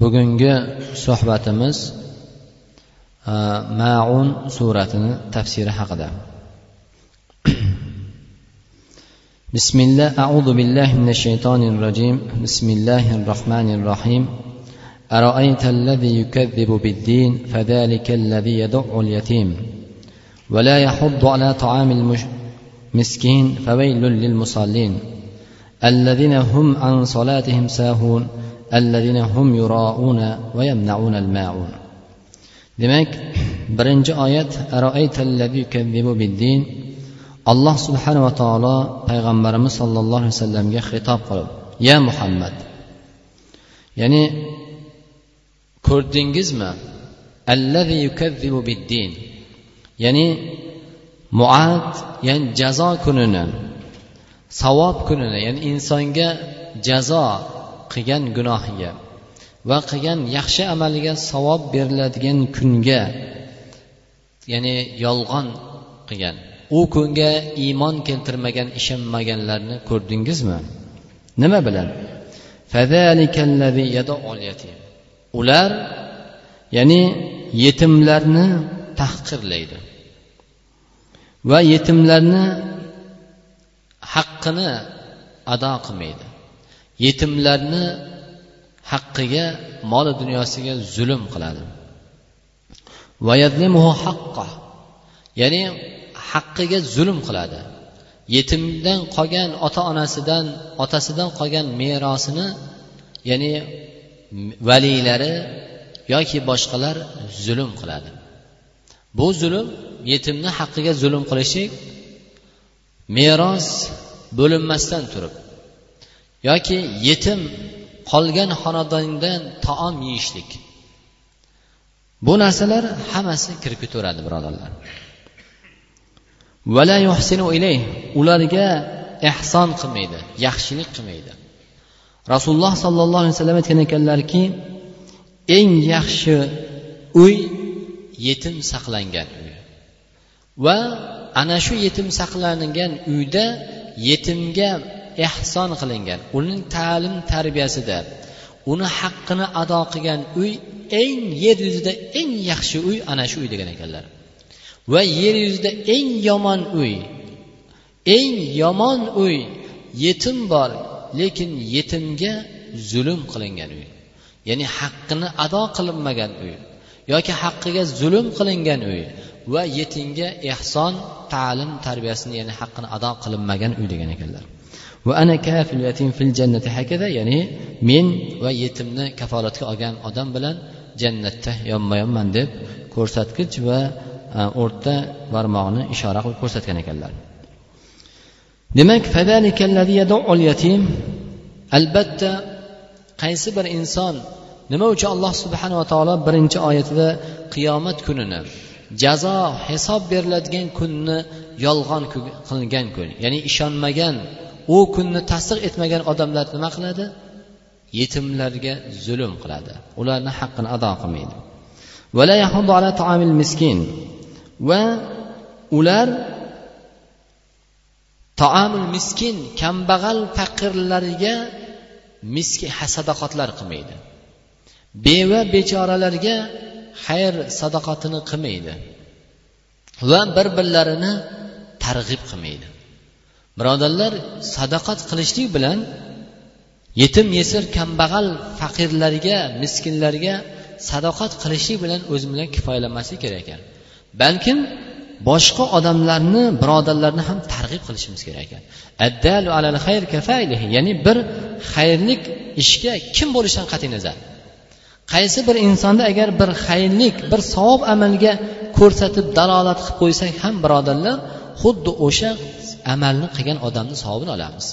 bugungi suhbatimiz maun suratini tafsiri haqida. بسم الله أعوذ بالله من الشيطان الرجيم بسم الله الرحمن الرحيم أرأيت الذي يكذب بالدين فذلك الذي يدع اليتيم ولا يحض على طعام المسكين فويل للمصلين الذين هم عن صلاتهم ساهون الذين هم يراءون ويمنعون الماعون demak birinchi oyat alloh subhanava taolo payg'ambarimiz sollallohu alayhi vasallamga xitob qilib ya muhammad ya'ni ko'rdingizmi ya'ni muad ya'ni jazo kunini savob kunini ya'ni insonga jazo qilgan gunohiga va qilgan yaxshi amaliga savob beriladigan kunga ya'ni yolg'on qilgan. U kunga iymon keltirmagan ishonmaganlarni ko'rdingizmi? Nima bilan? Ular ya'ni yetimlarni tahqirlaydi va yetimlarni haqqini ado qilmaydi. Yetimlarni haqqiga moli dunyosiga zulm qiladi. ya'ni haqqiga zulm qiladi. Yetimdan qolgan ota onasidan otasidan qolgan merosini ya'ni valiylari yoki boshqalar zulm qiladi. Bu zulm yetimni haqqiga zulm qilishlik meros bo'linmasdan turib yoki yetim qolgan xonadondan taom yeyishlik. Bu narsalar hammasi kirib ketaveradi birodarlar. Ularga ehson qilmaydi yaxshilik qilmaydi. Rasululloh sollallohu alayhi vasallam aytgan ekanlarki eng yaxshi uy yetim saqlangan uy. Va ana shu yetim saqlangan uyda yetimga ehson qilingan. Uning ta'lim tarbiyasida uni haqqini ado qilgan uy eng yer yuzida eng yaxshi uy ana shu uy degan ekanlar. Va yer yuzida eng yomon uy eng yomon uy yetim bor lekin yetimga zulm qilingan uy. Ya'ni haqqini ado qilinmagan uy yoki haqqiga zulm qilingan uy va yetimga ehson ta'lim tarbiyasini ya'ni haqqini ado qilinmagan uy degan ekanlar. Va ana kafil yatim fil jannati? Hakada ya'ni men va yetimni kafolatga olgan odam bilan jannatda yonma yonman deb ko'rsatkich va e, o'rta barmog'ini ishora qilib ko'rsatgan ekanlar. Demak yatim albatta qaysi bir inson nima uchun alloh subhanava taolo birinchi oyatida qiyomat kunini jazo hisob beriladigan kunni yolg'on qilgan kun ya'ni ishonmagan u kunni tasdiq etmagan odamlar nima qiladi? Yetimlarga zulm qiladi. Ularni haqqini ado qilmaydi. Va ular taomul miskin kambag'al faqirlarga miskin sadoqatlar qilmaydi. Beva bechoralarga xayr sadoqatini qilmaydi. Va bir birlarini targ'ib qilmaydi. Birodarlar sadaqat qilishlik bilan yetim yesir kambag'al faqirlarga miskinlarga sadoqat qilishlik bilan o'zi bilan kifoyalanmaslik kerak ekan. Balkim boshqa odamlarni birodarlarni ham targ'ib qilishimiz kerak ekan. Ya'ni bir xayrlik ishga kim bo'lishidan qat'iy nazar? Qaysi bir insonda agar bir xayrlik bir savob amalga ko'rsatib dalolat qilib qo'ysak ham birodarlar xuddi o'sha amalni qilgan odamni savobini olamiz.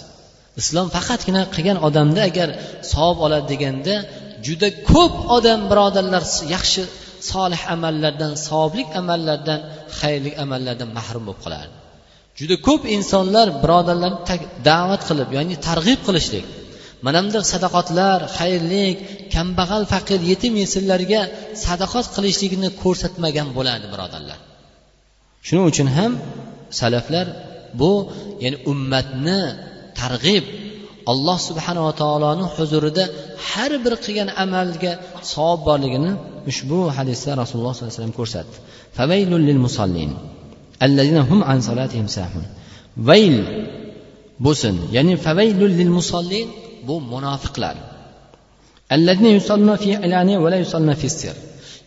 Islom faqatgina qilgan odamda agar savob oladi deganda juda ko'p odam birodarlar yaxshi solih amallardan savoblik amallardan xayrli amallardan mahrum bo'lib qoladi juda ko'p insonlar birodarlarni da'vat qilib ya'ni targ'ib qilishlik mana bunday sadaqotlar xayrlik kambag'al faqir yetim yesirlarga sadaqot qilishligini ko'rsatmagan bo'ladi birodarlar. Shuning uchun ham salaflar bu ya'ni ummatni targ'ib alloh subhanava taoloni huzurida har bir qilgan amalga savob borligini ushbu hadisda rasululloh sollallohu alayhi vasallam ko'rsatdi. Vayl bo'lsin ya'ni favaylul lil musallin bu munofiqlar.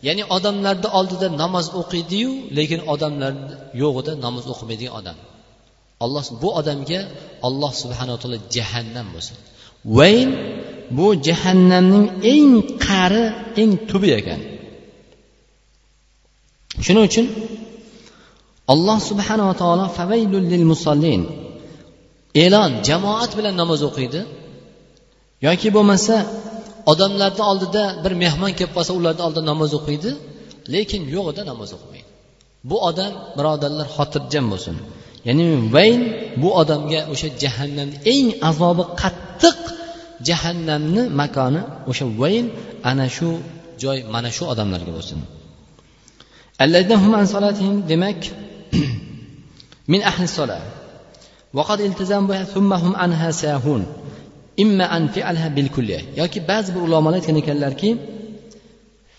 Ya'ni odamlarni oldida namoz o'qiydiyu lekin odamlar yo'g'ida namoz o'qimaydigan odam. Alloh bu odamga alloh subhanaa taolo jahannam bo'lsin. Vayn bu jahannamning eng qari eng tubi ekan. Shuning uchun alloh subhanava taolo favaylul lil musallin e'lon jamoat bilan namoz o'qiydi. Yoki bo'lmasa odamlarni oldida bir mehmon kelib qolsa ularni oldida namoz o'qiydi lekin yo'g'ida namoz o'qimaydi bu odam birodarlar xotirjam bo'lsin. ya'ni vayn bu odamga o'sha jahannamni eng azobi qattiq jahannamni makoni o'sha vayn ana shu joy mana shu odamlarga bo'lsin demak min ahli sola وقد التزام بها ثم هم عنها ساهون إما أن فعلها بالكلية yoki ba'zi bir ulamolar aytgan ekanlarki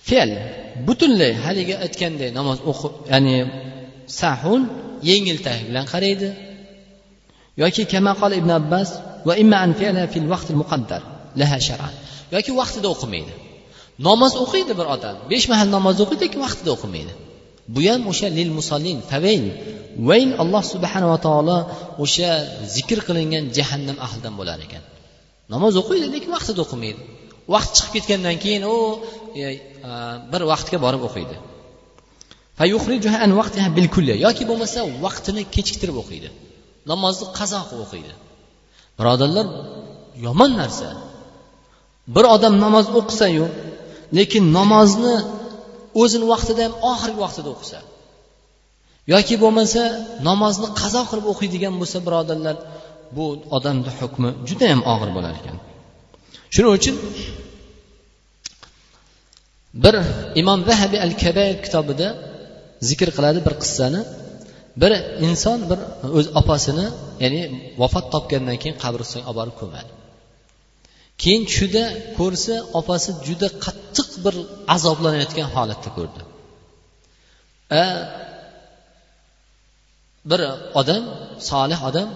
fe'l butunlay haligi aytganday namoz o'qib ya'ni sahun yengiltalik bilan qaraydi. Yoki kamaqol ibn abbas va imma an fil vaqtil muqaddar laha shar'an. Yoki vaqtida o'qimaydi. Namoz o'qiydi bir odam besh mahal namoz o'qiydi lekin vaqtida o'qimaydi. Bu ham o'sha lil musallin favayn vayn alloh subhanava taolo o'sha zikr qilingan jahannam ahlidan bo'lar ekan. Namoz o'qiydi lekin vaqtida o'qimaydi. Vaqt chiqib ketgandan keyin u e, bir vaqtga borib o'qiydi yoki bo'lmasa vaqtini kechiktirib o'qiydi namozni qazo qilib o'qiydi birodarlar yomon narsa bir odam namoz o'qisayu lekin namozni o'zini vaqtida ham oxirgi vaqtida o'qisa yoki bo'lmasa namozni qazo qilib o'qiydigan bo'lsa birodarlar bu odamni hukmi judayam og'ir bo'lar ekan shuning uchun bir imom vahabi al kabayr kitobida zikr qiladi bir qissani. Bir inson bir o'z opasini ya'ni vafot topgandan keyin qabristonga olib borib ko'madi keyin tushida ko'rsa opasi juda qattiq bir azoblanayotgan holatda ko'rdi. Bir odam solih odam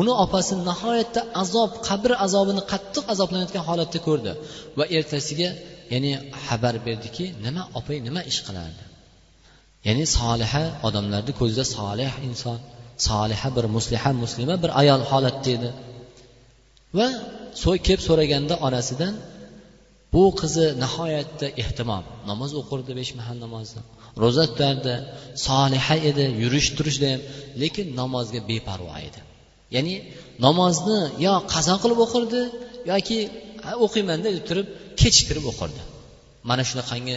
uni opasi nihoyatda azob qabr azobini qattiq azoblanayotgan holatda ko'rdi. Va ertasiga ya'ni xabar berdiki nima opang nima ish qilardi? Ya'ni soliha odamlarni ko'zida solih inson soliha bir musliha muslima bir ayol holatda edi va kelib so'raganda onasidan bu qizi nihoyatda ehtimom namoz o'qirdi besh mahal namozni ro'za tutardi soliha edi yurish turishda ham lekin namozga beparvo edi. Ya'ni namozni yo qazo qilib o'qirdi yoki o'qiyman deb turib kechiktirib o'qirdi. Mana shunaqangi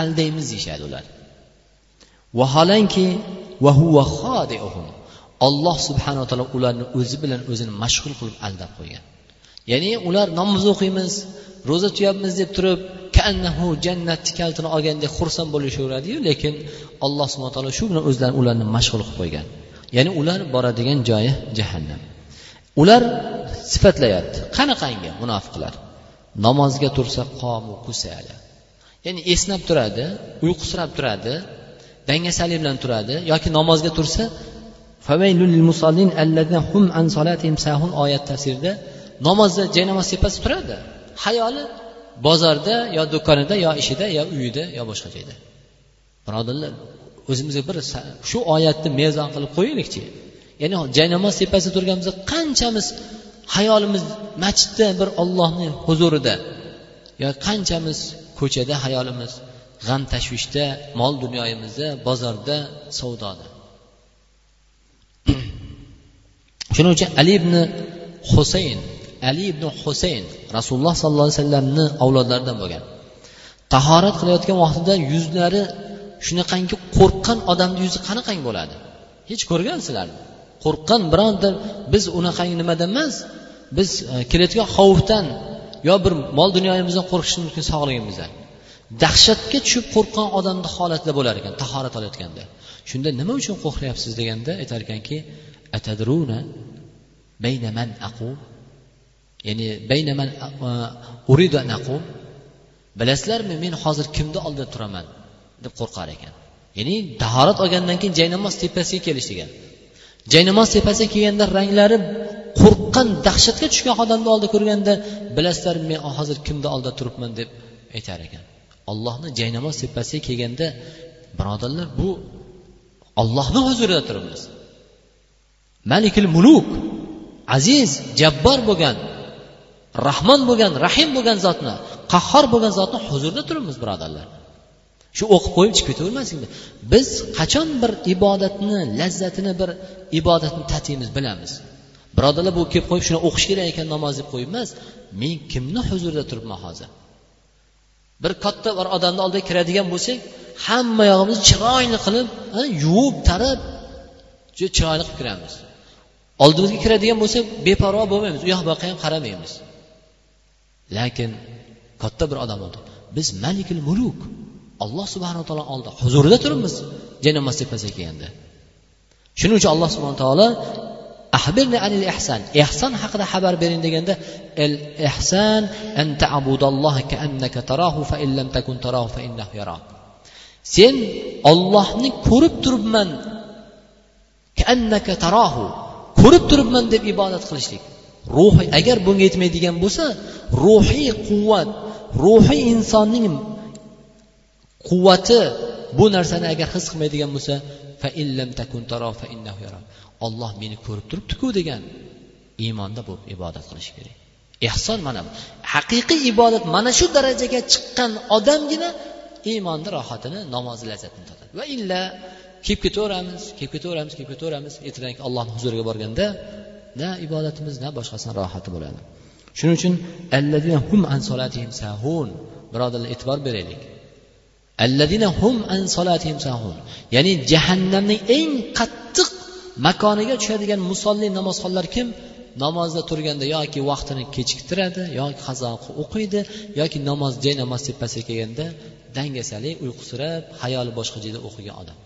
aldaymiz deyishadi ular. Vaholanki olloh subhanaa taolo ularni o'zi bilan o'zini mashg'ul qilib aldab qo'ygan. Ya'ni ular namoz o'qiymiz ro'za tutyapmiz deb turib kannahu jannatni kalitini olgandek xursand bo'lishaveradiyu lekin alloh subhana taolo shu bilan o'zlarini ularni mashg'ul qilib qo'ygan. Ya'ni ular boradigan joyi jahannam. Ular sifatlayapti. Qanaqangi munofiqlar? Namozga tursa qomu kusala ya'ni esnab turadi uyqusirab turadi dangasalik bilan turadi yoki namozga tursa oyat tafsirida namozda jaynamoz tepasida turadi. Hayoli bozorda yo do'konida yo ishida yo uyida yo boshqa joyda. Birodarlar o'zimizga bir shu oyatni mezon qilib qo'yaylikchi. Ya'ni jaynamoz tepasida turganimizda qanchamiz hayolimiz masjidda bir ollohni huzurida yo qanchamiz ko'chada hayolimiz g'am tashvishda mol dunyoyimizda bozorda savdoda shuning uchun ali ibn husayn ali ibn husayn rasululloh sollallohu alayhi vasallamni avlodlaridan bo'lgan. Tahorat qilayotgan vaqtida yuzlari shunaqangi qo'rqqan odamni yuzi qanaqangi bo'ladi? Hech ko'rgansizlarmi qo'rqqan bironta biz unaqangi nimadan emas biz e, kelayotgan xavfdan yo bir mol dunyoyimizdan qo'rqishimiz mumkin sog'lig'imizdan dahshatga tushib qo'rqqan odamni holatida bo'lar ekan tahorat olayotganda. Shunda nima uchun qo'rqyapsiz deganda aytar ekanki atadruna baynaman aqum. Ya'ni baynaman e, uridu an aqum. Bilasizlarmi men hozir kimni oldida turaman deb qo'rqar ekan. Ya'ni tahorat olgandan keyin jaynamoz tepasiga kelish degan jaynamoz tepasiga kelganda ranglari qo'rqqan dahshatga tushgan odamni oldida ko'rganda bilasizlar men hozir kimni oldida turibman? deb aytar ekan. Ollohni jaynamoz tepasiga kelganda birodarlar bu ollohni huzurida turibmiz. Malikil muluk aziz jabbor bo'lgan rahmon bo'lgan rahim bo'lgan zotni qahhor bo'lgan zotni huzurida turibmiz birodarlar. Shu o'qib qo'yib chiqib ketavermasinglar biz qachon bir ibodatni lazzatini bir ibodatni tatiymiz bilamiz. Birodarlar bu kelib qo'yib shuni o'qish kerak ekan namoz deb qo'yib emas. Men kimni huzurida turibman hozir? Bir katta bir odamni oldiga kiradigan bo'lsak hamma yog'imizni chiroyli qilib yuvib tarab chiroyli qilib kiramiz. Oldimizga kiradigan bo'lsa beparvo bo'lmaymiz u yoq bu yoqqa ham qaramaymiz. Lekin katta bir odam oldi. Biz malikil muluk alloh subhanaa taolo oldi huzurida turibmiz. Jannat tepasiga kelganda. Shuning uchun alloh subhana taolo ahbirni anil ihson ehson haqida xabar bering deganda el ihson an ta'budalloha ka'annaka tarahu fa in lam takun tarahu fa innahu yarak sen ollohni ko'rib turibman ka'annaka tarahu ko'rib turibman deb ibodat qilishlik. Ruhiy agar bunga yetmaydigan bo'lsa ruhiy quvvat ruhiy insonning quvvati bu narsani agar his qilmaydigan bo'lsa olloh meni ko'rib turibdiku degan iymonda bo'lib ibodat qilish kerak. Ehson mana bu. Haqiqiy ibodat mana shu darajaga chiqqan odamgina iymonni rohatini namozni lazzatini totadi va illa kelib ketaveramiz kelib ketaveramiz kelib ketaveramiz ertadan keyin allohni huzuriga borganda na ibodatimiz na boshqasini rohati bo'ladi. Shuning uchun hum an sahun birodarlar e'tibor beraylik. Alladina hum an sahun ya'ni jahannamning eng qattiq makoniga tushadigan musolli namozxonlar kim? Namozda turganda yoki vaqtini kechiktiradi yoki qazo o'qiydi yoki namoz jay namoz tepasiga kelganda dangasalik uyqusirab hayoli boshqa joyda o'qigan odam.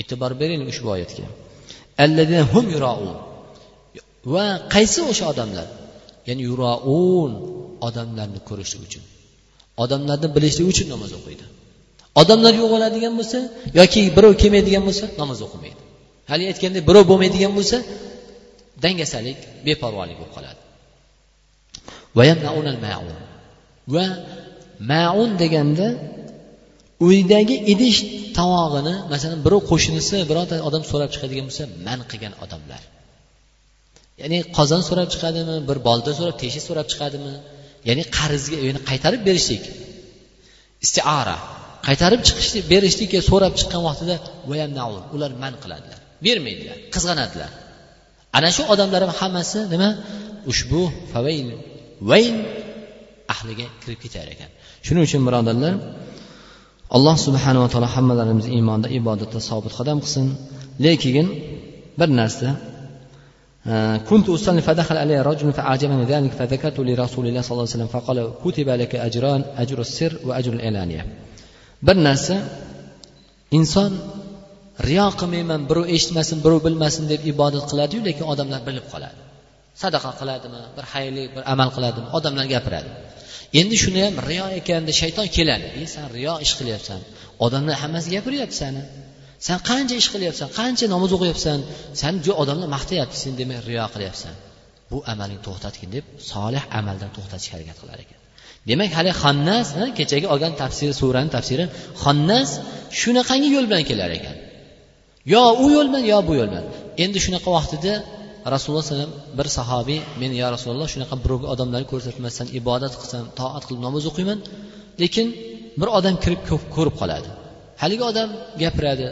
E'tibor bering ushbu oyatga. Hum va qaysi o'sha odamlar? Ya'ni yuroun odamlarni ko'rishlik uchun. Odamlarni bilishlik uchun namoz o'qiydi. Odamlar yo'q bo'ladigan bo'lsa yoki birov kelmaydigan bo'lsa namoz o'qimaydi. Haligi aytgandek birov bo'lmaydigan bo'lsa dangasalik beparvolik bo'lib qoladi. Va maun. Deganda uydagi idish tovog'ini masalan birov qo'shnisi birorta odam so'rab chiqadigan bo'lsa man qilgan odamlar. Ya'ni qozon so'rab chiqadimi bir bolta so'rab teshik so'rab chiqadimi? Ya'ni qarzga ya'ni qaytarib berishlik. Istiara. Qaytarib chiqishlik berishlikka so'rab chiqqan vaqtida ular man qiladilar. bermaydilar qizg'anadilar ana shu odamlar ham hammasi nima ushbu favayl vayl ahliga kirib ketar ekan shuning uchun birodarlar alloh subhanava taolo hammalarimizni iymonda ibodatda sobit qadam qilsin lekin bir narsa كنت أصلي فدخل علي رجل فأعجبني ذلك فذكرت لرسول الله صلى الله عليه وسلم فقال كتب لك أجران أجر السر وأجر الإعلانية bir narsa inson riyo qilmayman birov eshitmasin birov bilmasin deb ibodat qiladiyu lekin odamlar bilib qoladi. Sadaqa qiladimi? Bir xayrli bir amal qiladimi? Odamlar gapiradi. Endi shuni ham riyo ekan deb shayton keladi. E san riyo ish qilyapsan. Odamlar hammasi gapiryapti sani san qancha ish qilyapsan qancha namoz o'qiyapsan? Sani odamlar maqtayapti sen demak riyo qilyapsan. Bu amaling to'xtatgin deb solih amaldan to'xtatishga harakat qilar ekan. Demak hali xonnas kechagi olgan tafsiri surani tafsiri xonnas shunaqangi yo'l bilan kelar ekan. Yo u yo'l bilan yo bu yo'l bilan endi shunaqa vaqtida rasululloh alayhi bir sahobiy men yo rasululloh shunaqa birovga odamlarni ko'rsatmasdan ibodat qilsam toat qilib namoz o'qiyman. Lekin bir odam kirib ko'rib qoladi. Haligi odam gapiradi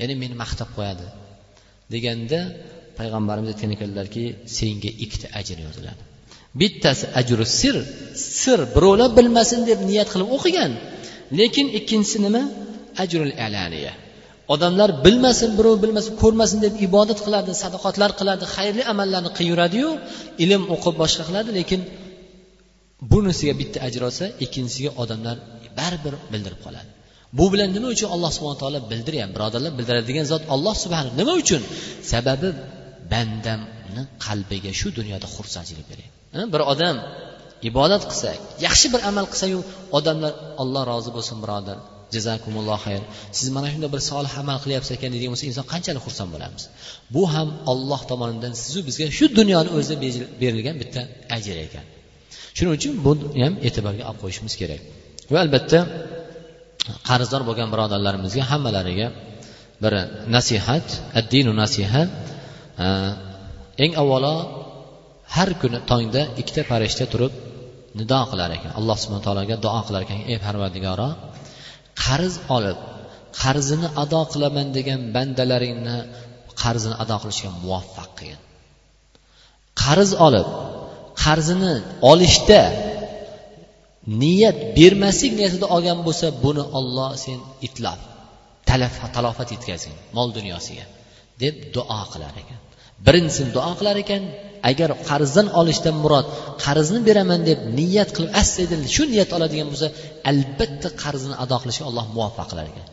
ya'ni meni maqtab qo'yadi deganda payg'ambarimiz aytgan ekanlarki senga ikkita ajr yoziladi. Bittasi ajru sir sir birovlar bilmasin deb niyat qilib o'qigan. Lekin ikkinchisi nima? Ajrul alaniya. Odamlar bilmasin birov bilmasin ko'rmasin deb ibodat qiladi sadoqatlar qiladi xayrli amallarni qilaveradiyu ilm o'qib boshqa qiladi lekin bunisiga bitta ajr olsa ikkinchisiga odamlar baribir bildirib qoladi. Bu bilan nima uchun alloh subhana taolo bildiryapti birodarlar bildiradigan zot olloh subhana nima uchun? Sababi bandamni qalbiga shu dunyoda xursandchilik beryapti bir odam ibodat qilsa yaxshi bir amal qilsayu odamlar olloh rozi bo'lsin birodar. Jazakumulloh xayr. Siz mana shunday bir solih amal qilyapsiz ekan deydigan bo'lsa inson qanchalik xursand bo'lamiz? Bu ham olloh tomonidan sizu bizga shu dunyoni o'zida berilgan bitta ajr ekan. Shuning uchun buni ham e'tiborga olib qo'yishimiz kerak. Va albatta qarzdor bo'lgan birodarlarimizga hammalariga bir nasihat addinu nasiha e, eng avvalo har kuni tongda ikkita farishta turib nido qilar ekan. Alloh subhana taologa duo qilar ekan ey parvardigoro qarz olib qarzini ado qilaman degan bandalaringni qarzini ado qilishga muvaffaq qilgin. Qarz olib qarzini olishda niyat bermaslik niyatida olgan bo'lsa buni olloh sen itlof talofat yetkazgin mol dunyosiga deb duo qilar ekan. Birinchisini duo qilar ekan agar qarzdan olishdan murod qarzni beraman deb niyat qilib astaydil shu niyat oladigan bo'lsa albatta qarzini ado qilishga alloh muvaffaq qilar ekan.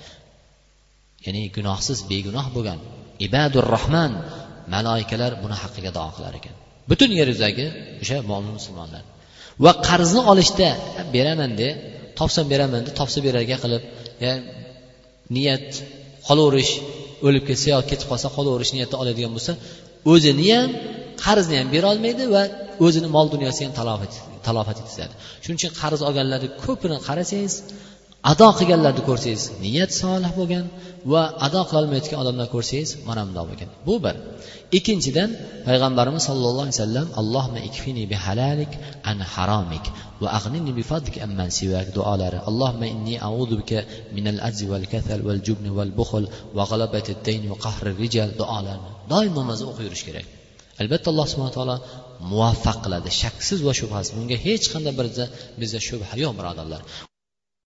Ya'ni gunohsiz begunoh bo'lgan ibadur rohman maloikalar buni haqqiga duo qilar ekan. Butun yer yuzidagi o'sha mo'min musulmonlar. Va qarzni olishda beraman de topsam beraman de topsa berarga qilib niyat qolaverish o'lib ketsa yo ketib qolsa qolaverish niyatda oladigan bo'lsa o'zini ham qarzni ham berolmaydi va o'zini mol dunyosini ham talofat etizadi shuning uchun qarz olganlarni ko'pini qarasangiz ado qilganlarni ko'rsangiz niyat solih bo'lgan va ado qilolmayotgan odamlarni ko'rsangiz mana bundoq bo'lgan. Bu bir. Ikkinchidan payg'ambarimiz sollallohu alayhi vasallam allohma ikfini bi halalik an haromik va ag'nini bi fadlik amman sivak duolari. Allohma inni a'udhu bika min al ajzi val kasal val jubni val buxl va g'alabati dayn va qahri rijal duolarini doim namozda o'qib yurish kerak. Albatta alloh subhana taolo muvaffaq qiladi. Shaksiz va shubhasiz. Bunga hech qanday bir bizda shubha yo'q birodarlar.